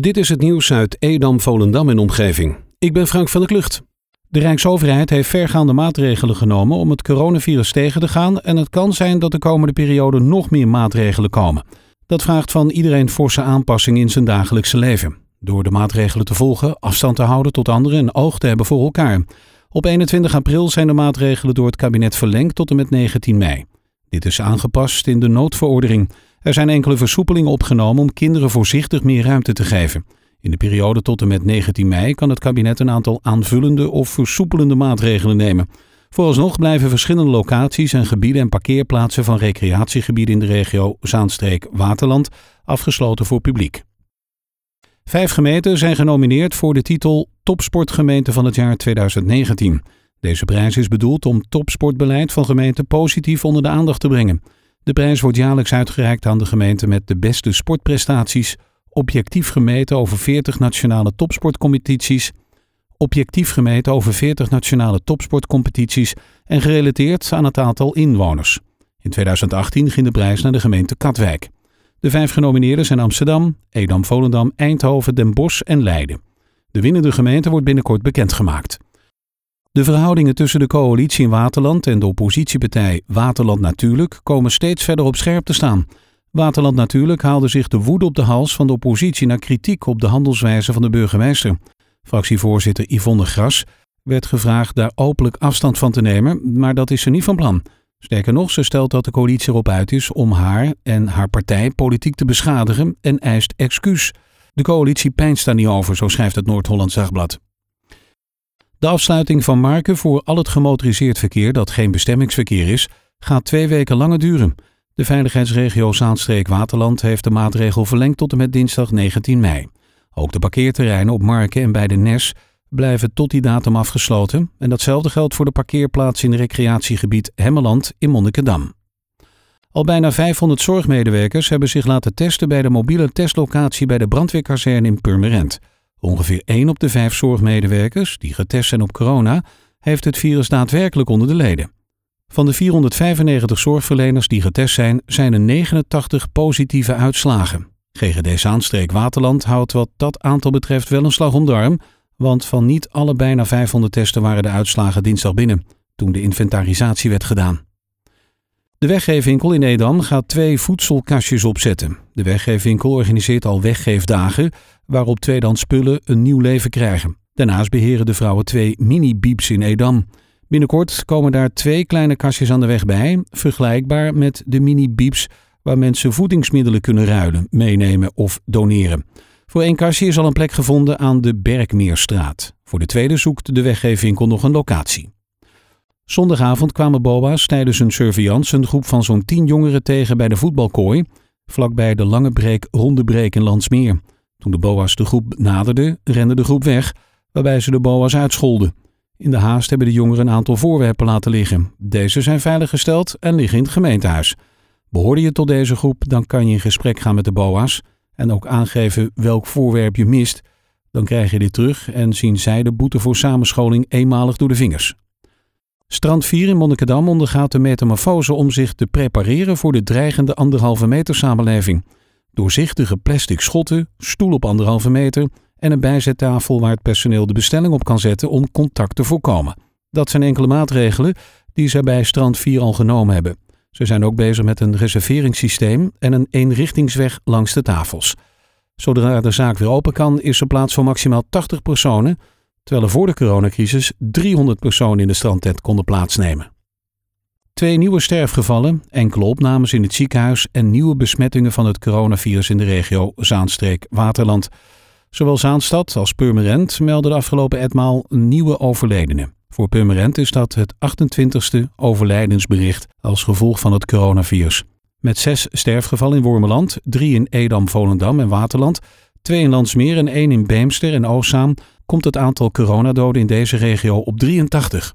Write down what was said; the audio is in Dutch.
Dit is het nieuws uit Edam, Volendam en omgeving. Ik ben Frank van der Klucht. De Rijksoverheid heeft vergaande maatregelen genomen om het coronavirus tegen te gaan en het kan zijn dat de komende periode nog meer maatregelen komen. Dat vraagt van iedereen forse aanpassing in zijn dagelijkse leven. Door de maatregelen te volgen, afstand te houden tot anderen en oog te hebben voor elkaar. Op 21 april zijn de maatregelen door het kabinet verlengd tot en met 19 mei. Dit is aangepast in de noodverordening. Er zijn enkele versoepelingen opgenomen om kinderen voorzichtig meer ruimte te geven. In de periode tot en met 19 mei kan het kabinet een aantal aanvullende of versoepelende maatregelen nemen. Vooralsnog blijven verschillende locaties en gebieden en parkeerplaatsen van recreatiegebieden in de regio Zaanstreek-Waterland afgesloten voor publiek. Vijf gemeenten zijn genomineerd voor de titel Topsportgemeente van het jaar 2019. Deze prijs is bedoeld om topsportbeleid van gemeenten positief onder de aandacht te brengen. De prijs wordt jaarlijks uitgereikt aan de gemeente met de beste sportprestaties, objectief gemeten over 40 nationale topsportcompetities, objectief gemeten over 40 nationale topsportcompetities en gerelateerd aan het aantal inwoners. In 2018 ging de prijs naar de gemeente Katwijk. De vijf genomineerden zijn Amsterdam, Edam, Volendam, Eindhoven, Den Bosch en Leiden. De winnende gemeente wordt binnenkort bekendgemaakt. De verhoudingen tussen de coalitie in Waterland en de oppositiepartij Waterland Natuurlijk komen steeds verder op scherp te staan. Waterland Natuurlijk haalde zich de woede op de hals van de oppositie naar kritiek op de handelswijze van de burgemeester. Fractievoorzitter Yvonne Gras werd gevraagd daar openlijk afstand van te nemen, maar dat is ze niet van plan. Sterker nog, ze stelt dat de coalitie erop uit is om haar en haar partij politiek te beschadigen en eist excuus. De coalitie pijnst daar niet over, zo schrijft het Noord-Hollands Dagblad. De afsluiting van Marken voor al het gemotoriseerd verkeer dat geen bestemmingsverkeer is, gaat twee weken langer duren. De veiligheidsregio Zaanstreek-Waterland heeft de maatregel verlengd tot en met dinsdag 19 mei. Ook de parkeerterreinen op Marken en bij de Nes blijven tot die datum afgesloten en datzelfde geldt voor de parkeerplaats in recreatiegebied Hemmeland in Monnikendam. Al bijna 500 zorgmedewerkers hebben zich laten testen bij de mobiele testlocatie bij de brandweerkazerne in Purmerend. Ongeveer 1 op de 5 zorgmedewerkers die getest zijn op corona heeft het virus daadwerkelijk onder de leden. Van de 495 zorgverleners die getest zijn, zijn er 89 positieve uitslagen. GGD Zaanstreek Waterland houdt wat dat aantal betreft wel een slag om de arm, want van niet alle bijna 500 testen waren de uitslagen dinsdag binnen, toen de inventarisatie werd gedaan. De weggeefwinkel in Edam gaat twee voedselkastjes opzetten. De weggeefwinkel organiseert al weggeefdagen, waarop tweedehands spullen een nieuw leven krijgen. Daarnaast beheren de vrouwen twee mini-bieps in Edam. Binnenkort komen daar twee kleine kastjes aan de weg bij, vergelijkbaar met de mini-bieps waar mensen voedingsmiddelen kunnen ruilen, meenemen of doneren. Voor één kastje is al een plek gevonden aan de Berkmeerstraat. Voor de tweede zoekt de weggeefwinkel nog een locatie. Zondagavond kwamen boa's tijdens een surveillance een groep van zo'n tien jongeren tegen bij de voetbalkooi, vlakbij de Lange Breek Ronde in Landsmeer. Toen de boa's de groep naderden, rende de groep weg, waarbij ze de boa's uitscholden. In de haast hebben de jongeren een aantal voorwerpen laten liggen. Deze zijn veiliggesteld en liggen in het gemeentehuis. Behoorde je tot deze groep, dan kan je in gesprek gaan met de boa's en ook aangeven welk voorwerp je mist. Dan krijg je dit terug en zien zij de boete voor samenscholing eenmalig door de vingers. Strand 4 in Monnikendam ondergaat de metamorfose om zich te prepareren voor de dreigende anderhalve meter samenleving. Doorzichtige plastic schotten, stoel op anderhalve meter en een bijzettafel waar het personeel de bestelling op kan zetten om contact te voorkomen. Dat zijn enkele maatregelen die zij bij Strand 4 al genomen hebben. Ze zijn ook bezig met een reserveringssysteem en een eenrichtingsweg langs de tafels. Zodra de zaak weer open kan, is er plaats voor maximaal 80 personen, terwijl er voor de coronacrisis 300 personen in de strandtent konden plaatsnemen. Twee nieuwe sterfgevallen, enkele opnames in het ziekenhuis en nieuwe besmettingen van het coronavirus in de regio Zaanstreek-Waterland. Zowel Zaanstad als Purmerend melden de afgelopen etmaal nieuwe overledenen. Voor Purmerend is dat het 28ste overlijdensbericht als gevolg van het coronavirus. Met zes sterfgevallen in Wormeland, drie in Edam, Volendam en Waterland, twee in Landsmeer en één in Beemster en Oostzaan, komt het aantal coronadoden in deze regio op 83.